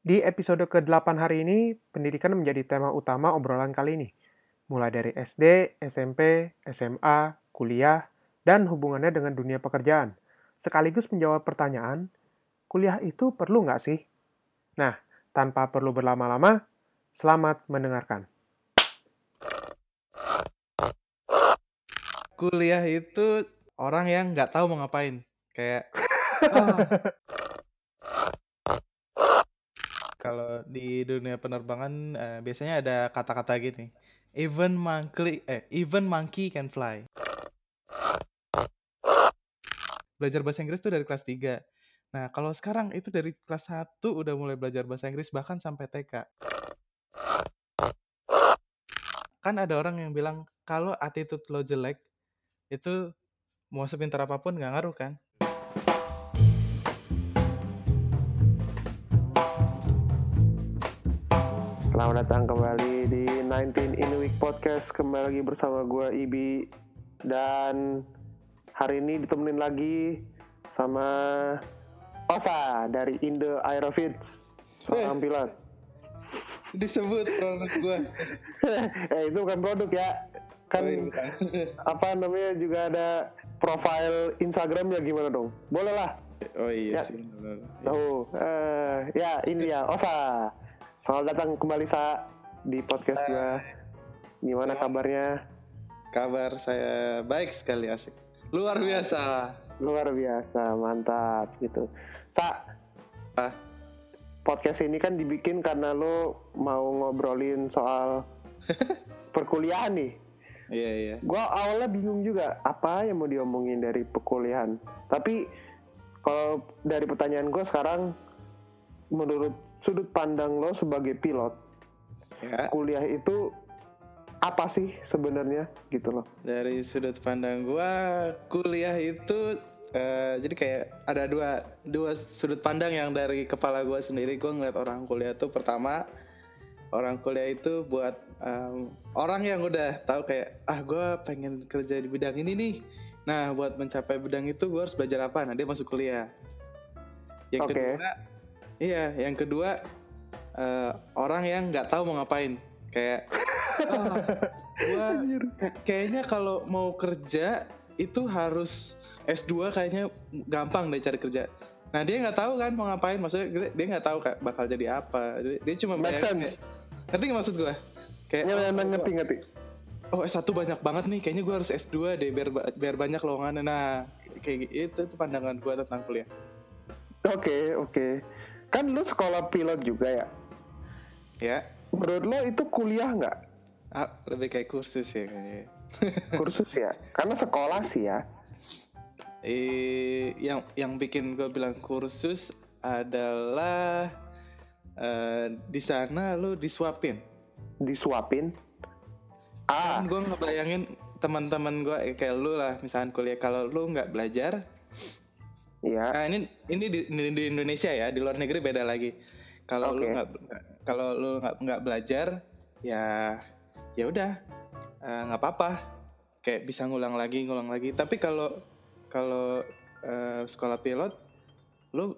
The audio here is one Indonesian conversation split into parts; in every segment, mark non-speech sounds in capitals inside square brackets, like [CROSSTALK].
Di episode ke-8 hari ini, pendidikan menjadi tema utama obrolan kali ini. Mulai dari SD, SMP, SMA, kuliah, dan hubungannya dengan dunia pekerjaan. Sekaligus menjawab pertanyaan, kuliah itu perlu nggak sih? Nah, tanpa perlu berlama-lama, selamat mendengarkan. Kuliah itu orang yang nggak tahu mau ngapain. Kayak, oh, [LAUGHS] kalau di dunia penerbangan eh, biasanya ada kata-kata gini. Even monkey eh even monkey can fly. Belajar bahasa Inggris tuh dari kelas 3. Nah, kalau sekarang itu dari kelas 1 udah mulai belajar bahasa Inggris bahkan sampai TK. Kan ada orang yang bilang kalau attitude lo jelek itu mau sepintar apa pun nggak ngaruh kan? Selamat datang kembali di 19 in Week Podcast. Kembali lagi bersama gue Ibi dan hari ini ditemenin lagi sama Osa dari Indo Aerofits seorang pilot. Disebut produk gue. [LAUGHS] eh itu bukan produk ya. Kan Oh, iya, [LAUGHS] apa namanya juga ada profile Instagramnya gimana dong? Boleh lah. Oh iya Ya. sih. Tuh, eh, ya ini dia Osa. Selamat datang kembali Sa di podcast gue. Gimana kabarnya? Kabar saya baik sekali asik. Luar biasa. Luar biasa, mantap gitu. Sa, Ah, podcast ini kan dibikin karena lo mau ngobrolin soal [LAUGHS] perkuliahan nih. iya iya. Gua awalnya bingung juga apa yang mau diomongin dari perkuliahan. Tapi kalau dari pertanyaan gue sekarang, menurut sudut pandang lo sebagai pilot, Ya, kuliah itu apa sih sebenarnya gitu loh? dari sudut pandang gua kuliah itu eh, jadi kayak ada dua dua sudut pandang yang dari kepala gua sendiri. Gua ngeliat orang kuliah tuh pertama orang kuliah itu buat em, orang yang udah tahu kayak ah gua pengen kerja di bidang ini nih. Nah buat mencapai bidang itu gua harus belajar apa? Nah dia masuk kuliah. Yang Oke. kedua iya yang kedua eh, orang yang nggak tahu mau ngapain kayak "Ah, gua Kay- kayaknya kalau mau kerja itu harus S2 kayaknya gampang deh cari kerja. Nah dia nggak tahu kan mau ngapain, maksudnya dia- nggak tahu kayak bakal jadi apa. Dia, dia cuma Make bayangin sense. kayak- ngerti nggak maksud gue? Kayak Ya, oh, ya, ngerti ngerti. oh S1 banyak banget nih, kayaknya gue harus S2 deh biar biar banyak lowongannya. Nah kayak gitu itu pandangan gue tentang kuliah. Oke oke. Kan lu sekolah pilot juga ya. Ya, Menurut lo itu kuliah nggak? ah, lebih kayak kursus ya kayaknya. [LAUGHS] Kursus ya? Karena sekolah sih ya. Eh, yang yang bikin gue bilang kursus adalah eh, di sana lu disuapin. Disuapin. Ah, Kan gue ngebayangin teman-teman gue eh, kayak lu lah, misalkan kuliah kalau lu nggak belajar, ya. nah ini ini di, di- di Indonesia ya, di luar negeri beda lagi. Kalau lu Oke. nggak kalau lu nggak nggak belajar, ya ya udah eh, nggak apa-apa, kayak bisa ngulang lagi ngulang lagi. Tapi kalau kalau eh, sekolah pilot, lu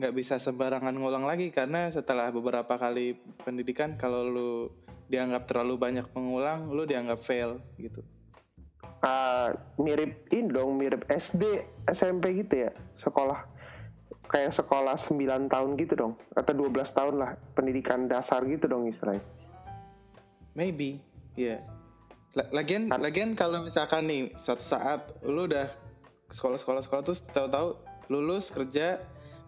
nggak bisa sembarangan ngulang lagi karena setelah beberapa kali pendidikan kalau lu dianggap terlalu banyak mengulang lu dianggap fail gitu Ah, mirip ini dong, mirip SD, SMP gitu ya, sekolah. Kayak sekolah 9 tahun gitu dong, atau 12 tahun lah, pendidikan dasar gitu dong istilahnya. maybe ya La- lagian lagian kalau misalkan nih suatu saat lu udah sekolah sekolah sekolah terus tahu-tahu lulus kerja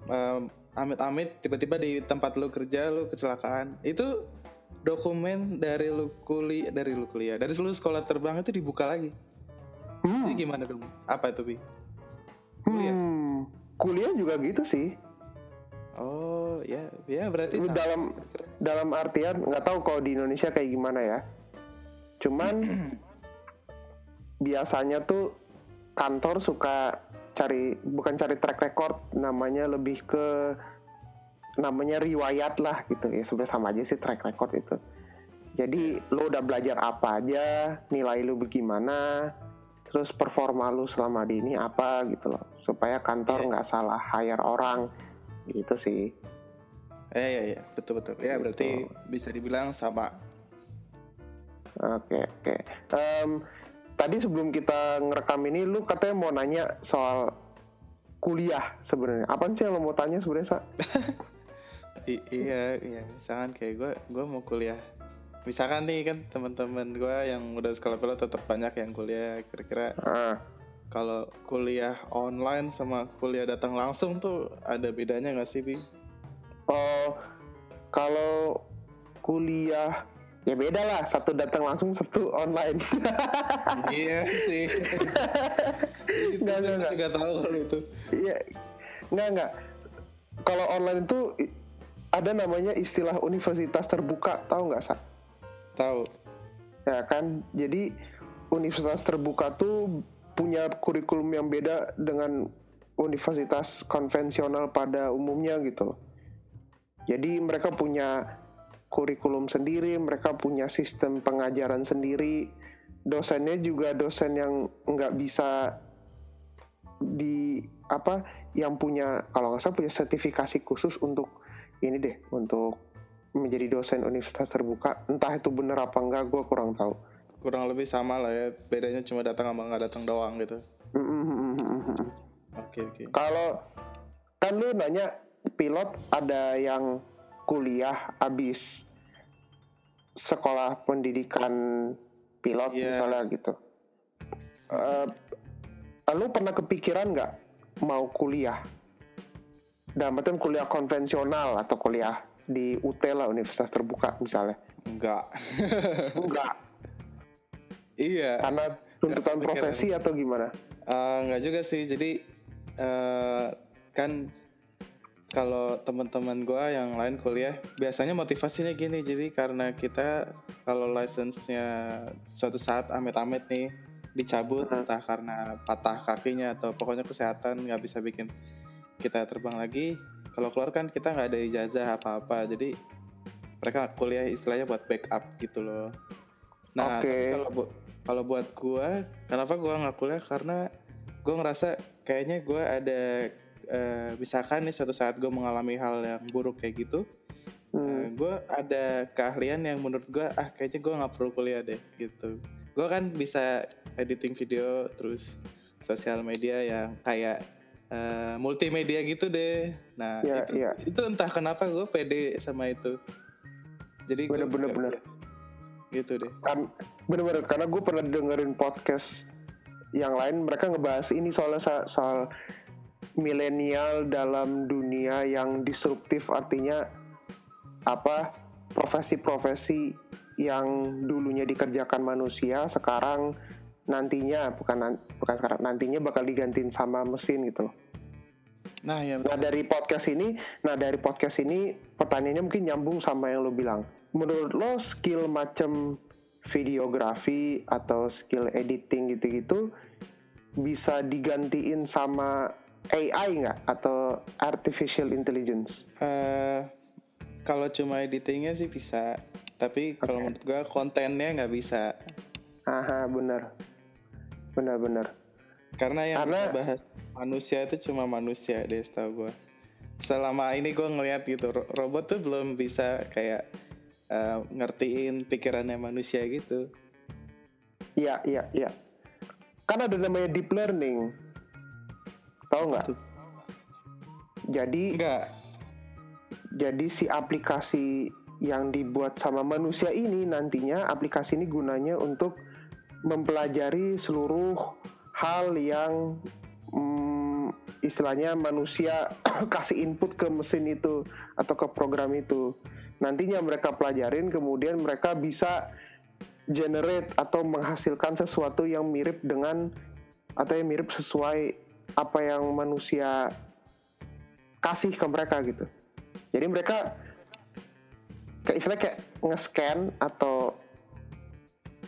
em, amit-amit tiba-tiba di tempat lu kerja lu kecelakaan itu dokumen dari lu kuliah dari lu kuliah dari seluruh sekolah terbang itu dibuka lagi Hmm, Jadi gimana dong? Apa itu bi? Hmm, kuliah juga gitu sih. Oh ya, ya berarti sama. dalam dalam artian nggak tahu kalau di Indonesia kayak gimana ya. Cuman [CLEARS THROAT] biasanya tuh kantor suka cari bukan cari track record namanya lebih ke namanya riwayat lah gitu ya. Sebenarnya sama aja sih track record itu. Jadi lo udah belajar apa aja nilai lu bagaimana terus performa lu selama di ini apa gitu loh supaya kantor nggak salah hire orang gitu sih Eh iya iya betul betul. Ya berarti bisa dibilang sama. Oke oke. Em, tadi sebelum kita ngerekam ini, lu katanya mau nanya soal kuliah sebenarnya. Apaan sih yang lo mau tanya sebenarnya? Sa? [LAUGHS] I- iya iya misalkan kayak gue gue mau kuliah misalkan nih kan teman-teman gue yang udah sekolah kuliah tetap banyak yang kuliah kira-kira Ah, kalau kuliah online sama kuliah datang langsung tuh ada bedanya nggak sih bi Oh, kalau kuliah ya beda lah. Satu datang langsung, satu online. [LAUGHS] iya sih [LAUGHS] Nggak, nggak, nggak. juga tahu kalau itu Iya, nggak nggak. Kalau online itu ada namanya istilah universitas terbuka, tahu nggak sa? Tahu Ya kan, jadi universitas terbuka tuh punya kurikulum yang beda dengan universitas konvensional pada umumnya gitu. Jadi mereka punya kurikulum sendiri, mereka punya sistem pengajaran sendiri. Dosennya juga dosen yang nggak bisa di apa yang punya kalau nggak salah punya sertifikasi khusus untuk ini deh untuk menjadi dosen universitas terbuka entah itu bener apa enggak gue kurang tahu. Kurang lebih sama lah ya bedanya cuma datang sama nggak datang doang gitu. Oke oke. Kalau kan lu nanya pilot ada yang kuliah abis sekolah pendidikan pilot Iya. misalnya gitu. Eh, lu pernah kepikiran nggak mau kuliah? Dalam artian kuliah konvensional atau kuliah di UT lah universitas terbuka misalnya. Enggak. [LAUGHS] Enggak. Iya. Karena tuntutan kepikiran. profesi atau gimana? Eh, nggak juga sih. Jadi eh, kan kalau teman-teman gua yang lain kuliah biasanya motivasinya gini. Jadi karena kita kalau license-nya suatu saat amit-amit nih dicabut entah karena patah kakinya atau pokoknya kesehatan nggak bisa bikin kita terbang lagi kalau keluar kan kita nggak ada ijazah apa-apa jadi mereka kuliah istilahnya buat backup gitu loh. Nah tapi kalau bu- kalau buat gua kenapa gua nggak kuliah? Karena gua ngerasa kayaknya gua ada eh, misalkan nih suatu saat gue mengalami hal yang buruk kayak gitu Hmm. gue ada keahlian yang menurut gue ah kayaknya gue nggak perlu kuliah deh gitu. Gue kan bisa editing video terus sosial media yang kayak eh, multimedia gitu deh nah Iya, itu iya. itu entah kenapa gue pede sama itu jadi gua Bener, bener. gitu deh kan bener-bener karena gue pernah dengerin podcast yang lain mereka ngebahas ini soalnya sa- soal milenial dalam dunia yang disruptif artinya apa profesi-profesi yang dulunya dikerjakan manusia sekarang nantinya bukan bukan sekarang nantinya bakal digantiin sama mesin gitu loh. nah ya Nah dari podcast ini, nah dari podcast ini pertanyaannya mungkin nyambung sama yang lo bilang. Menurut lo skill macam videografi atau skill editing gitu-gitu bisa digantiin sama AI nggak atau artificial intelligence? Eh, kalau cuma editingnya sih bisa tapi kalau menurut gue kontennya nggak bisa Aha bener, bener-bener. Karena yang Karena- bisa bahas manusia itu cuma manusia deh setahu gue. Selama ini gue ngeliat gitu ro- robot tuh belum bisa kayak eh, ngertiin pikirannya manusia gitu. Iya iya iya. Kan ada namanya deep learning. Tahu nggak? Jadi Enggak. Jadi si aplikasi yang dibuat sama manusia ini nantinya aplikasi ini gunanya untuk mempelajari seluruh hal yang mm, istilahnya manusia [COUGHS] kasih input ke mesin itu atau ke program itu. Nantinya mereka pelajarin kemudian mereka bisa generate atau menghasilkan sesuatu yang mirip dengan atau yang mirip sesuai apa yang manusia kasih ke mereka gitu. Jadi mereka kayak istilahnya kayak nge-scan atau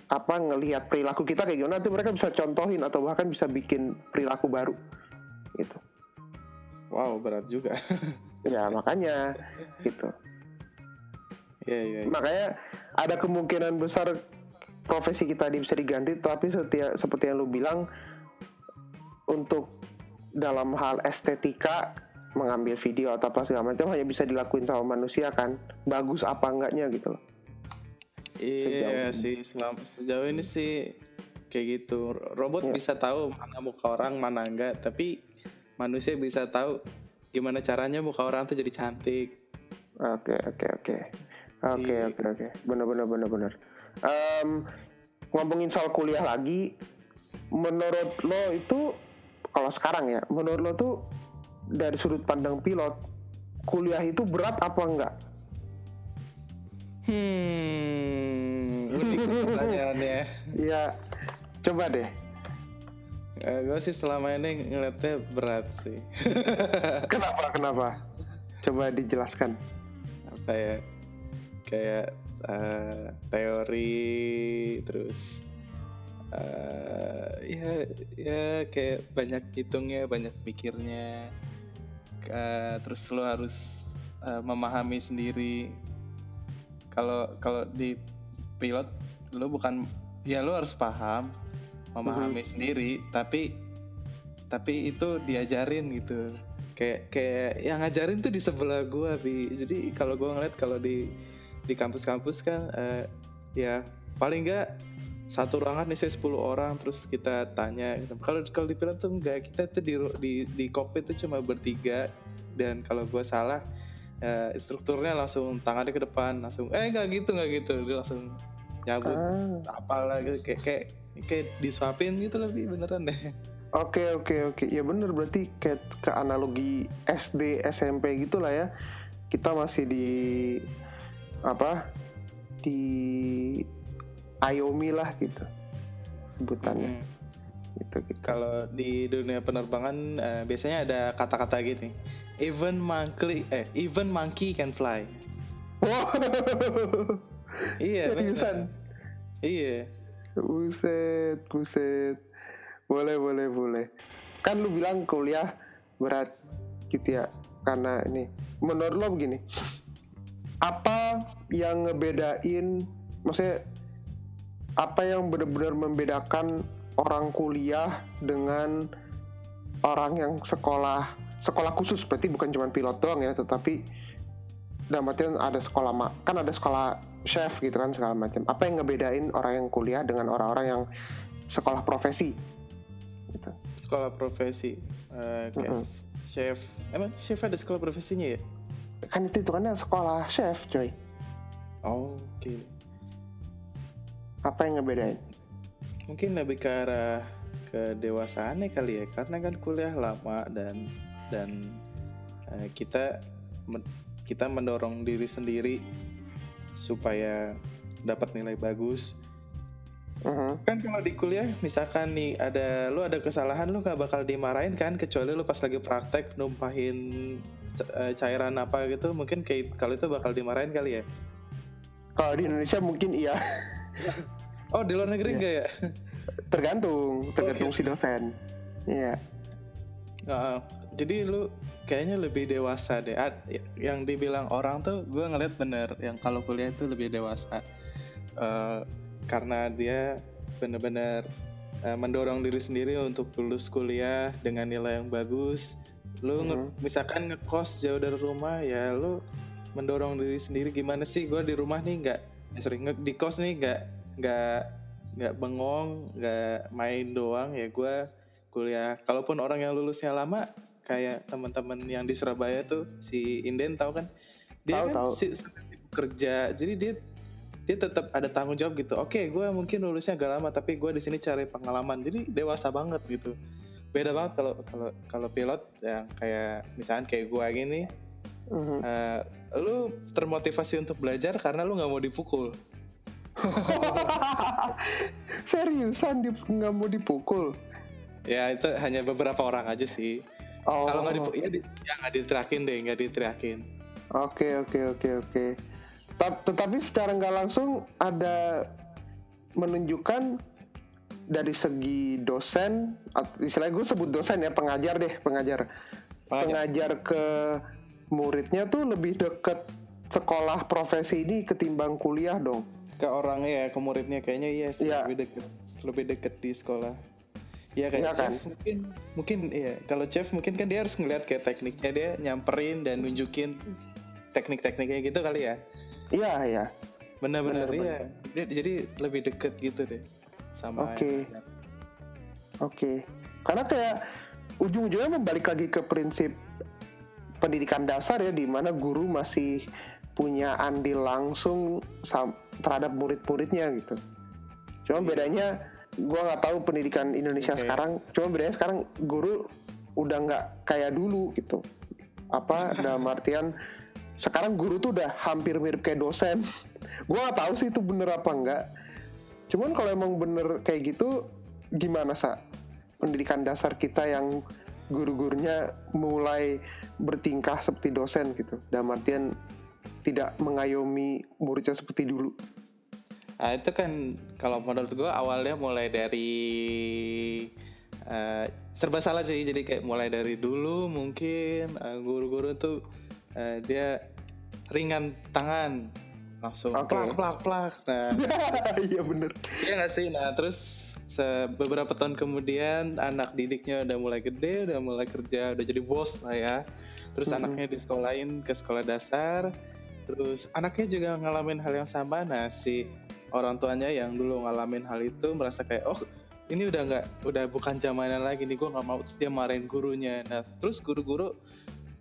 apa ngelihat perilaku kita kayak gimana nanti mereka bisa contohin atau bahkan bisa bikin perilaku baru gitu. Wow berat juga. [LAUGHS] Ya makanya gitu. Iya iya. iya. Makanya ada kemungkinan besar profesi kita bisa diganti tapi setia, seperti yang lu bilang untuk dalam hal estetika mengambil video atau apa segala macam hanya bisa dilakuin sama manusia kan bagus apa enggaknya gitu loh Iya sih, selama, sejauh ini sih kayak gitu. Robot Iya. bisa tahu mana muka orang, mana enggak, tapi manusia bisa tahu gimana caranya muka orang tuh jadi cantik. oke oke oke. Oke oke oke. Benar benar benar benar. Em, ngomongin soal kuliah lagi menurut lo itu kalau sekarang ya menurut lo tuh dari sudut pandang pilot kuliah itu berat apa enggak Hmm, unik pertanyaannya. ya coba deh Eh, gue sih selama ini ngeliatnya berat sih. [LAUGHS] kenapa kenapa coba dijelaskan Apa ya? Kayak eh, teori, terus eh, ya ya kayak banyak hitungnya, banyak pikirnya. Eh, terus lo harus eh, memahami sendiri. Kalau kalau di pilot lo bukan ya lo harus paham memahami sendiri tapi tapi itu diajarin gitu. Kayak kayak yang ngajarin tuh di sebelah gua bi. Jadi kalau gua ngeliat kalau di di kampus-kampus kan eh, ya paling enggak satu ruangan isi 10 orang terus kita tanya gitu. kalau kalau di pilot tuh enggak kita tuh di di di kokpit tuh cuma bertiga. Dan kalau gua salah eh, instrukturnya langsung tangannya ke depan langsung eh enggak gitu enggak gitu. Dia langsung nyabut Ah. apalah gitu. Kayak kayak kayak disuapin gitu lebih beneran deh. Oke oke oke. Ya bener berarti kayak ke analogi SD SMP gitulah ya. Kita masih di apa di Ayomi lah gitu sebutannya. Hmm. Gitu gitu Kalau di dunia penerbangan eh, biasanya ada kata-kata gini. Even monkey eh even monkey can fly. wow Iya. Seriusan? Iya. buset buset boleh boleh boleh kan lu bilang kuliah berat gitu ya karena ini menurut lo begini apa yang ngebedain maksudnya apa yang benar-benar membedakan orang kuliah dengan orang yang sekolah sekolah khusus. Berarti bukan cuma pilot doang ya tetapi dalam artian ada sekolah ma- kan ada sekolah chef gitu kan segala macam. Apa yang ngebedain orang yang kuliah dengan orang-orang yang sekolah profesi? Gitu. Sekolah profesi eh, kayak chef. Emang chef ada sekolah profesinya ya? kan itu hitungannya sekolah chef coy. Oh, oke. apa yang ngebedain Mungkin lebih ke arah kedewasaannya kali ya, karena kan kuliah lama dan dan eh, kita men- kita mendorong diri sendiri supaya dapat nilai bagus. Mhm. Kan kalau di kuliah misalkan nih ada lu ada kesalahan lu nggak bakal dimarahin kan kecuali lu pas lagi praktek numpahin eh, cairan apa gitu mungkin kayak kalau itu bakal dimarahin kali ya. kalau di Indonesia mungkin iya [LAUGHS] Oh di luar negeri enggak ya? tergantung tergantung si dosen. Iya. Nah, jadi lu kayaknya lebih dewasa deh. Yang dibilang orang tuh gue ngeliat bener yang kalau kuliah itu lebih dewasa. Eh, karena dia bener-bener eh, mendorong diri sendiri untuk lulus kuliah dengan nilai yang bagus. Lu nge- misalkan ngekos jauh dari rumah ya lu mendorong diri sendiri. Gimana sih? Gue di rumah nih nggak eh, sorry nge- di kos nih nggak nggak nggak bengong nggak main doang ya gue kuliah. Kalaupun orang yang lulusnya lama kayak teman-teman yang di Surabaya tuh si Inden tahu kan? Dia Tahu, kan tahu. si- kerja jadi dia dia tetap ada tanggung jawab gitu. Oke gue mungkin lulusnya agak lama tapi gue di sini cari pengalaman. Jadi dewasa banget gitu. Beda banget kalau kalau kalau pilot yang kayak misalkan kayak gue gini Mhm. eh, lu termotivasi untuk belajar karena lu nggak mau dipukul [LAUGHS] seriusan di nggak mau dipukul? Ya itu hanya beberapa orang aja sih. Oh kalau nggak dipukul ya, di, ya nggak diteriakin deh nggak diteriakin. Oke oke oke oke. Ta- Tetapi secara nggak langsung ada menunjukkan dari segi dosen, istilahnya gue sebut dosen ya pengajar deh pengajar, pengajar ke muridnya tuh lebih deket sekolah profesi ini ketimbang kuliah dong. Ke orangnya ya ke muridnya kayaknya iya sih Iya. lebih deket lebih deket di sekolah ya kayak Iya kan? chef mungkin mungkin iya kalau chef mungkin kan dia harus ngeliat kayak tekniknya dia nyamperin dan nunjukin teknik-tekniknya gitu kali ya Iya, iya. benar-benar Bener, iya Dia- jadi lebih deket gitu deh sama Oke. Oke. Karena kayak ujung-ujungnya membalik lagi ke prinsip pendidikan dasar ya di mana guru masih punya andil langsung sam- terhadap murid-muridnya gitu. Cuma bedanya gua nggak tahu pendidikan Indonesia Oke. sekarang. Cuma bedanya sekarang guru udah nggak kayak dulu gitu. Apa [LAUGHS] dalam artian sekarang guru tuh udah hampir mirip kayak dosen. [LAUGHS] gua nggak tahu sih itu bener apa enggak. Cuman kalau emang bener kayak gitu, gimana sa? Pendidikan dasar kita yang guru-gurunya mulai bertingkah seperti dosen gitu. Dalam artian tidak mengayomi muridnya seperti dulu. Nah, itu kan kalau menurut gue awalnya mulai dari eh, serba salah sih. Jadi kayak mulai dari dulu mungkin eh, guru-guru tuh eh, dia ringan tangan langsung Oke. plak plak plak. Nah, [LAUGHS] Iya bener. iya nggak sih. Nah terus beberapa tahun kemudian anak didiknya udah mulai gede, udah mulai kerja, udah jadi bos lah ya. Terus anaknya di sekolahin ke sekolah dasar. Terus anaknya juga ngalamin hal yang sama. Nah si orang tuanya yang dulu ngalamin hal itu merasa kayak oh ini udah nggak udah bukan zamanan lagi nih gue nggak mau. Terus dia marahin gurunya. Nah terus guru-guru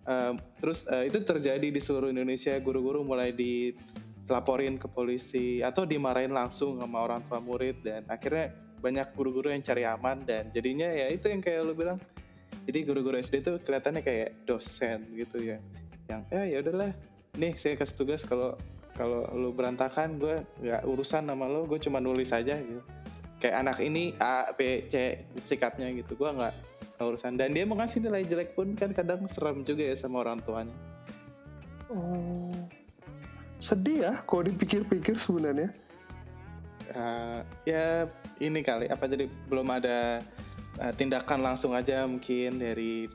em, terus eh, itu terjadi di seluruh Indonesia. Guru-guru mulai dilaporin ke polisi atau dimarahin langsung sama orang tua murid. Dan akhirnya banyak guru-guru yang cari aman. Dan jadinya ya itu yang kayak lu bilang. Jadi guru-guru SD tuh kelihatannya kayak dosen gitu ya. Yang ya ya udahlah nih saya kasih tugas kalau kalau lu berantakan gue nggak urusan sama lo gue cuma nulis aja gitu kayak anak ini A B C sikapnya gitu gue nggak urusan dan dia mau ngasih nilai jelek pun kan kadang serem juga ya sama orang tuanya Oh. Sedih ya kalau dipikir-pikir sebenarnya. Eh, ya ini kali apa jadi belum ada eh, tindakan langsung aja mungkin dari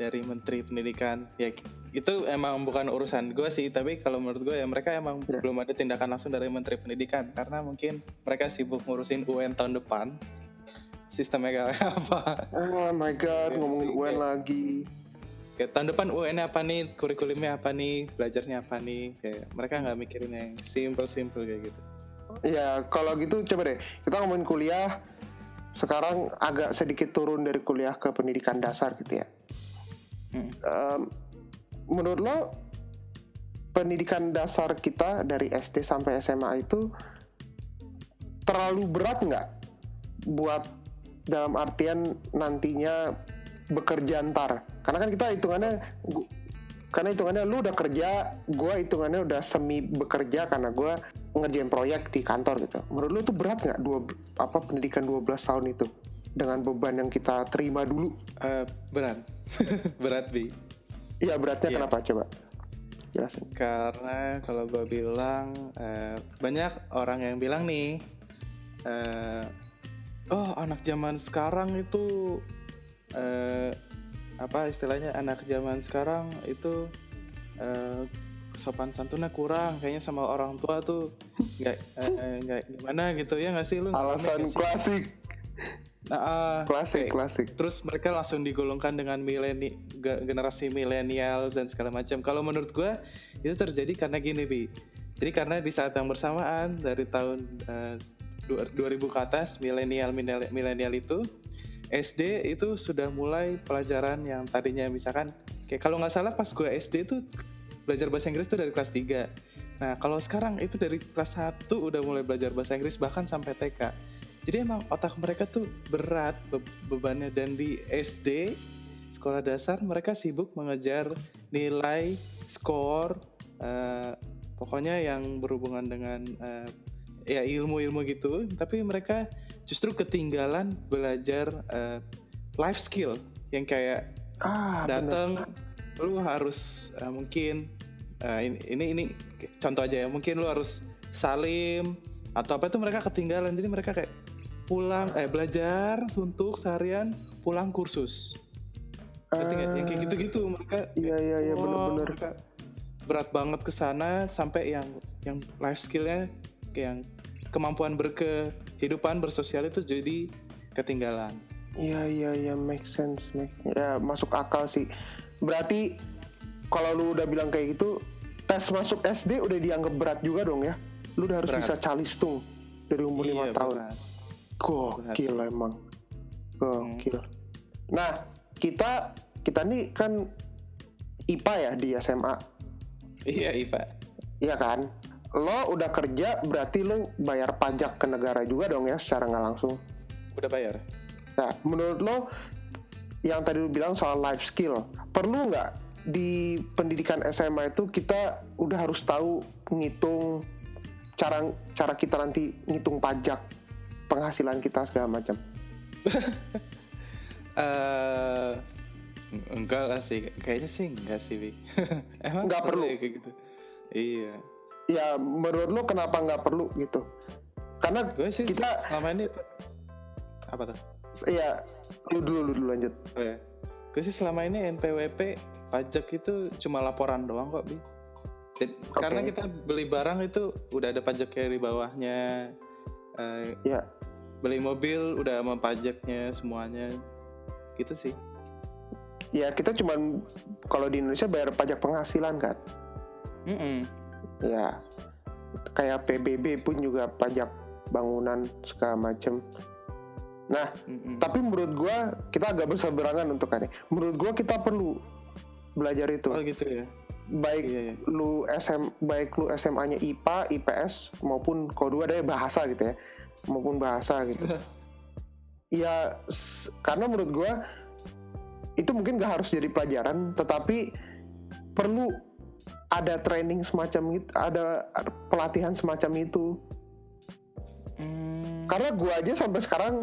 dari menteri pendidikan ya itu emang bukan urusan gue sih tapi kalau menurut gue ya mereka emang Ya. belum ada tindakan langsung dari menteri pendidikan karena mungkin mereka sibuk ngurusin UN tahun depan sistemnya kayak [LAUGHS] apa Oh my god, Iya, ngomongin UN lagi. kayak tahun depan UN apa nih kurikulumnya apa nih belajarnya apa nih kayak mereka nggak mikirin yang simple simple kayak gitu Ya kalau gitu coba deh kita ngomongin kuliah. Sekarang agak sedikit turun dari kuliah ke pendidikan dasar gitu ya. Mm. Em, menurut lo pendidikan dasar kita dari SD sampai SMA itu terlalu berat nggak buat dalam artian nantinya bekerja ntar? Karena kan kita hitungannya karena hitungannya lu udah kerja gue hitungannya udah semi bekerja karena gue ngerjain proyek di kantor gitu. Menurut lu tuh berat nggak dua apa pendidikan 12 tahun itu? Dengan beban yang kita terima dulu? Eh, berat. [LAUGHS] Berat bi Iya beratnya Iya. kenapa? Coba jelasin. Karena kalau gue bilang eh, banyak orang yang bilang nih, eh, oh anak zaman sekarang itu eh, apa istilahnya anak zaman sekarang itu eh, sopan santunnya kurang, kayaknya sama orang tua tuh nggak eh, nggak gimana gitu. Ya nggak sih lu? alasan klasik. Nah, ah, klasik kayak- klasik. Terus mereka langsung digolongkan dengan mileni ge- generasi milenial dan segala macam. Kalau menurut gue itu terjadi karena gini bi. Jadi karena di saat yang bersamaan dari tahun eh, dua- 2000 ke atas milenial milenial itu SD itu sudah mulai pelajaran yang tadinya misalkan kayak kalau nggak salah pas gue SD itu belajar bahasa Inggris tuh dari kelas 3. Nah, kalau sekarang itu dari kelas 1 udah mulai belajar bahasa Inggris bahkan sampai TK. Jadi emang otak mereka tuh berat be- bebannya dan di SD sekolah dasar mereka sibuk mengejar nilai, skor, eh, pokoknya yang berhubungan dengan eh, ya ilmu-ilmu gitu. Tapi mereka justru ketinggalan belajar eh, life skill yang kayak ah datang lu harus eh, mungkin ini, ini ini contoh aja ya mungkin lu harus salim atau apa itu mereka ketinggalan. Jadi mereka kayak pulang eh belajar suntuk seharian pulang kursus Ngerti nggak? yang kayak gitu-gitu mereka iya iya iya bener-bener mereka berat banget ke sana sampai yang yang life skillnya kayak yang kemampuan berkehidupan bersosial itu jadi ketinggalan Iya iya iya make sense make, ya masuk akal sih. Berarti kalau lu udah bilang kayak gitu tes masuk SD udah dianggap berat juga dong ya. Lu udah harus Berat. bisa calistung dari umur lima Iya, tahun. berat. Gokil emang. Gokil. Nah, kita kita nih kan IPA ya di SMA. Iya, Ipa. Iya kan? Lo udah kerja berarti lo bayar pajak ke negara juga dong ya secara nggak langsung. Udah bayar? Nah, menurut lo yang tadi lo bilang soal life skill, perlu nggak di pendidikan SMA itu kita udah harus tahu ngitung cara cara kita nanti ngitung pajak penghasilan kita segala macam. [LAUGHS] eh enggak lah sih. Kayaknya sih enggak sih, Bi. [LAUGHS] Emang Nggak perlu? ya kayak gitu. Iya. Ya menurut lo kenapa nggak perlu gitu? Karena Gue sih kita selama ini apa tuh? ya lu dulu lu dulu lanjut. Oh ya. Gue sih selama ini NPWP pajak itu cuma laporan doang kok, Bi. Jadi, Karena kita beli barang itu udah ada pajaknya di bawahnya. Eh, Ya beli mobil udah sama pajaknya semuanya. Gitu sih. Ya kita cuman kalau di Indonesia bayar pajak penghasilan kan. Mm-mm. Ya kayak PBB pun juga pajak bangunan segala macem. Nah Mm-mm. tapi menurut gua kita agak berseberangan untuk ini. Menurut gua kita perlu belajar itu. Oh gitu ya. Baik Iya, iya. lu SM baik lu SMA-nya IPA, IPS maupun kalau dua ada bahasa gitu ya. Maupun bahasa gitu. [LAUGHS] ya karena menurut gua itu mungkin gak harus jadi pelajaran tetapi perlu ada training semacam itu, ada pelatihan semacam itu. Hmm, Karena gua aja sampai sekarang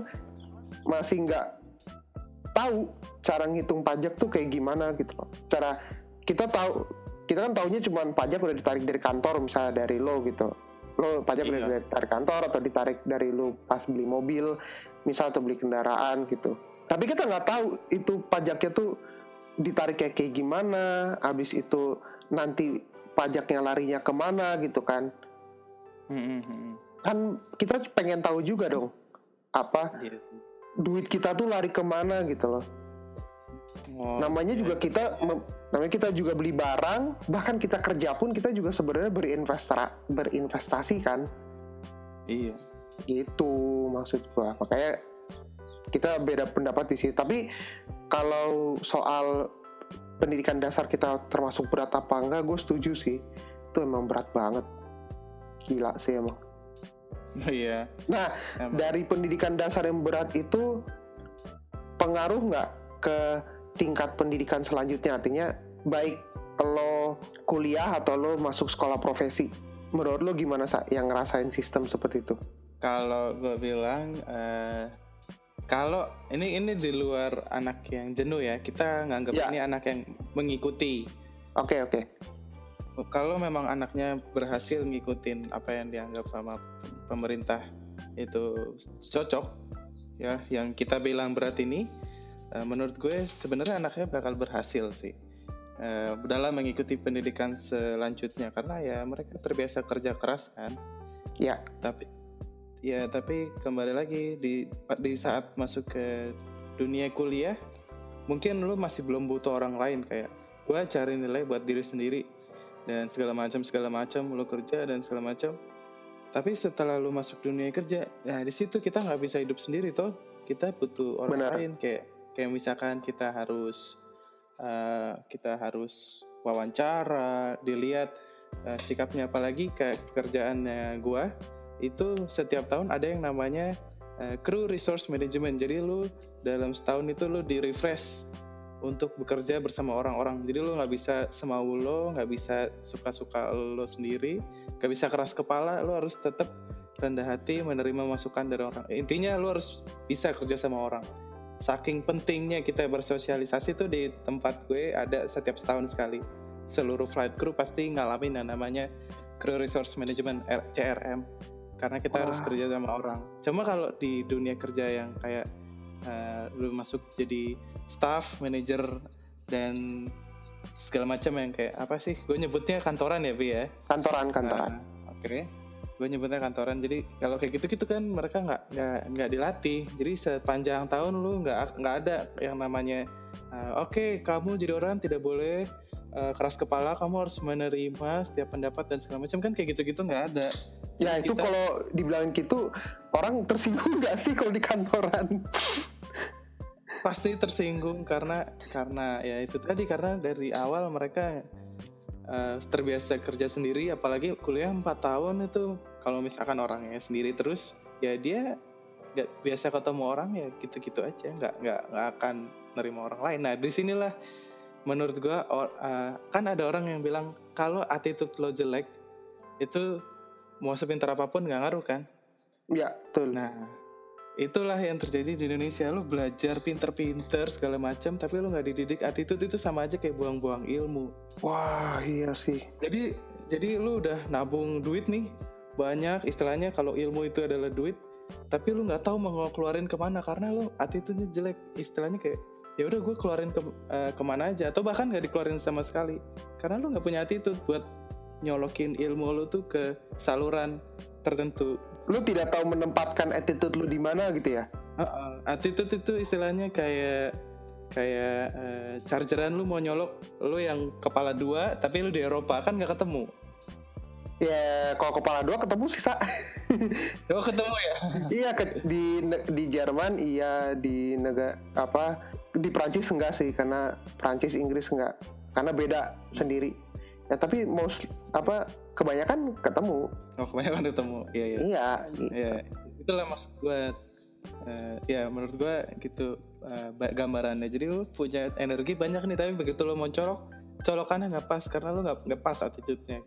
masih nggak tahu cara ngitung pajak tuh kayak gimana gitu loh. Cara kita tahu kita kan taunya cuma pajak udah ditarik dari kantor misalnya dari lo gitu. Lo pajak udah Iya. ditarik kantor atau ditarik dari lo pas beli mobil misal atau beli kendaraan gitu. Tapi kita nggak tahu itu pajaknya tuh ditarik kayak kayak gimana, habis itu nanti pajaknya larinya ke mana gitu kan. mm, mm, mm. Kan kita pengen tahu juga dong apa Iya duit kita tuh lari ke mana gitu loh. Oh, namanya iya. juga kita namanya kita juga beli barang, bahkan kita kerja pun kita juga sebenarnya berinvestasi berinvestasi kan. Iya. Gitu maksud gua. Makanya kita beda pendapat di sini. Tapi kalau soal pendidikan dasar kita termasuk berat apa enggak, gue setuju sih. Itu emang berat banget. Gila sih emang. Oh, [LAUGHS] iya. Nah, Emang. dari pendidikan dasar yang berat itu pengaruh nggak ke tingkat pendidikan selanjutnya? Artinya baik lo kuliah atau lo masuk sekolah profesi. Menurut lo gimana sa yang ngerasain sistem seperti itu? Kalau gue bilang, eh, kalau ini ini di luar anak yang jenuh ya, kita nganggap Ya. ini anak yang mengikuti. Oke oke. Kalau memang anaknya berhasil ngikutin apa yang dianggap sama pemerintah itu cocok, ya, yang kita bilang berat ini, eh, menurut gue sebenarnya anaknya bakal berhasil sih eh, dalam mengikuti pendidikan selanjutnya karena ya mereka terbiasa kerja keras kan. Ya tapi ya tapi kembali lagi di di saat masuk ke dunia kuliah mungkin lu masih belum butuh orang lain kayak gua cari nilai buat diri sendiri dan segala macam segala macam lu kerja dan segala macam. Tapi setelah lu masuk dunia kerja nah di situ kita nggak bisa hidup sendiri toh. Kita butuh orang Benar. lain kayak kayak misalkan kita harus eh, kita harus wawancara dilihat eh, sikapnya. Apalagi kayak pekerjaannya gua itu setiap tahun ada yang namanya eh, crew resource management. Jadi lu dalam setahun itu lu di refresh untuk bekerja bersama orang-orang. Jadi lu nggak bisa semau lo nggak bisa suka-suka lo sendiri nggak bisa keras kepala lu harus tetap rendah hati menerima masukan dari orang. Intinya lu harus bisa kerja sama orang. Saking pentingnya kita bersosialisasi tuh di tempat gue ada setiap setahun sekali. Seluruh flight crew pasti ngalamin yang namanya crew resource management CRM karena kita harus Wah. kerja sama orang cuma kalau di dunia kerja yang kayak eh, lu masuk jadi staff manager dan segala macam yang kayak apa sih gue nyebutnya kantoran ya bi ya kantoran kantoran. Nah, Oke. gue nyebutnya kantoran jadi kalau kayak gitu gitu kan mereka nggak nggak nggak dilatih jadi sepanjang tahun lu nggak nggak ada yang namanya uh, oke okay, kamu jadi orang tidak boleh uh, keras kepala kamu harus menerima setiap pendapat dan segala macam kan kayak gitu gitu nggak ada ya itu kalau dibilang gitu orang tersinggung nggak sih kalau di kantoran? Pasti tersinggung karena karena ya itu tadi karena dari awal mereka uh, terbiasa kerja sendiri apalagi kuliah 4 tahun itu kalau misalkan orangnya sendiri terus ya dia nggak biasa ketemu orang ya gitu-gitu aja nggak nggak nggak akan nerima orang lain. Nah di sinilah menurut gua or, uh, kan ada orang yang bilang kalau attitude lo jelek itu mau sepintar apa pun nggak ngaruh kan? Ya betul. Nah itulah yang terjadi di Indonesia. Lo belajar pinter-pinter segala macam tapi lo nggak dididik attitude itu sama aja kayak buang-buang ilmu. Wah iya sih. Jadi jadi lu udah nabung duit nih banyak istilahnya kalau ilmu itu adalah duit tapi lu nggak tahu mau keluarin ke mana karena lu attitude-nya jelek. Istilahnya kayak ya udah gue keluarin ke uh, ke mana aja atau bahkan nggak dikeluarin sama sekali. Karena lu nggak punya attitude buat nyolokin ilmu lu tuh ke saluran tertentu. Lu tidak tahu menempatkan attitude lu di mana gitu ya? Uh -uh. attitude itu istilahnya kayak kayak uh, chargeran lu mau nyolok lu yang kepala dua tapi lu di Eropa kan nggak ketemu? Ya kalau kepala dua ketemu sisa [LAUGHS] oh ketemu ya? [LAUGHS] Iya ke, di di Jerman iya di negara apa di Prancis enggak sih karena Prancis Inggris enggak. Karena beda sendiri ya tapi most apa kebanyakan ketemu. Oh kebanyakan ketemu. Iya iya. Iya. Gitu. iya. Itulah maksud gue uh, ya menurut gue gitu uh, gambarannya. Jadi lu punya energi banyak nih tapi begitu lu mau colok colokannya nggak pas karena lu nggak nggak pas attitude-nya.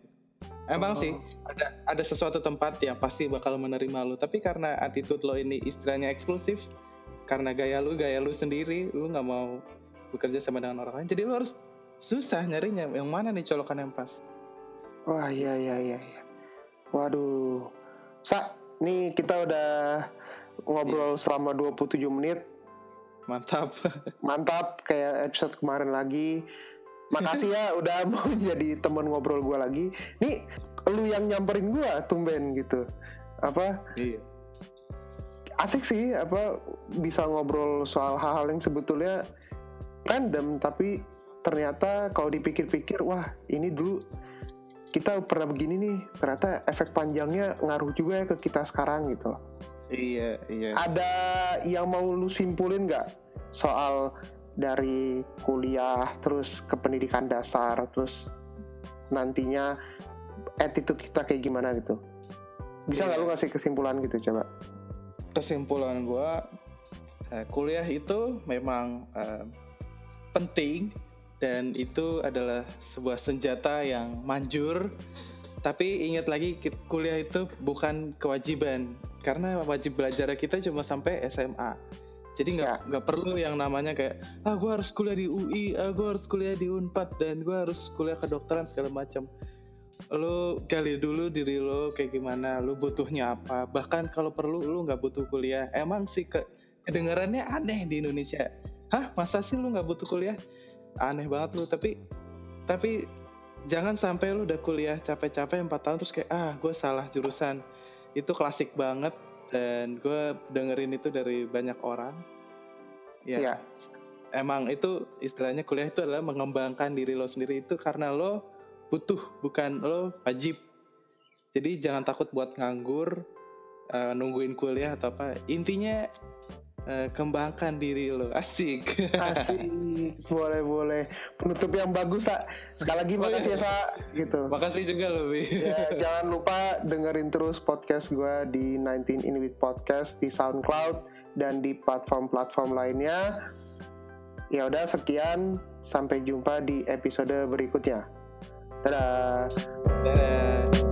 Emang oh. sih ada ada sesuatu tempat yang pasti bakal menerima lu, tapi karena attitude lo ini istilahnya eksklusif, karena gaya lu gaya lu sendiri, lu nggak mau bekerja sama dengan orang lain, jadi lu harus susah nyarinya yang mana nih colokan yang pas. Wah iya iya iya. iya. Waduh. Sa, nih kita udah ngobrol iya. selama 27 menit. Mantap. [LAUGHS] Mantap kayak episode kemarin lagi. Makasih ya [LAUGHS] udah mau jadi teman ngobrol gue lagi. Nih lu yang nyamperin gue tumben gitu. Apa? Iya. Asik sih apa bisa ngobrol soal hal-hal yang sebetulnya random tapi ternyata kalau dipikir-pikir wah ini dulu kita pernah begini nih ternyata efek panjangnya ngaruh juga ya ke kita sekarang gitu. Iya iya. Ada yang mau lu simpulin nggak soal dari kuliah terus ke pendidikan dasar terus nantinya attitude kita kayak gimana gitu? Bisa nggak iya. lu ngasih kesimpulan gitu coba? Kesimpulan gua eh, kuliah itu memang uh, penting dan itu adalah sebuah senjata yang manjur. Tapi ingat lagi kuliah itu bukan kewajiban. Karena wajib belajar kita cuma sampai SMA jadi nggak ya. nggak perlu yang namanya kayak ah gue harus kuliah di UI ah gue harus kuliah di Unpad dan gue harus kuliah kedokteran segala macam. Lo gali dulu diri lo kayak gimana lo butuhnya apa. Bahkan kalau perlu lo nggak butuh kuliah. Emang sih ke kedengarannya aneh di Indonesia. Hah masa sih lo nggak butuh kuliah aneh banget lu. Tapi tapi jangan sampai lu udah kuliah capek-capek 4 tahun terus kayak ah gue salah jurusan. Itu klasik banget dan gue dengerin itu dari banyak orang. Ya. Yeah. emang itu istilahnya kuliah itu adalah mengembangkan diri lo sendiri itu karena lo butuh bukan lo wajib. Jadi jangan takut buat nganggur uh, nungguin kuliah atau apa intinya uh, kembangkan diri lo. [LAUGHS] Asik. Asik. Boleh boleh. Penutup yang bagus sa. Sekali lagi oh, makasih iya. ya sa. Gitu. Makasih juga lo ya, [LAUGHS] jangan lupa dengerin terus podcast gue di 19 in with podcast di SoundCloud dan di platform-platform lainnya. Ya udah sekian. Sampai jumpa di episode berikutnya. Dadah. Dadah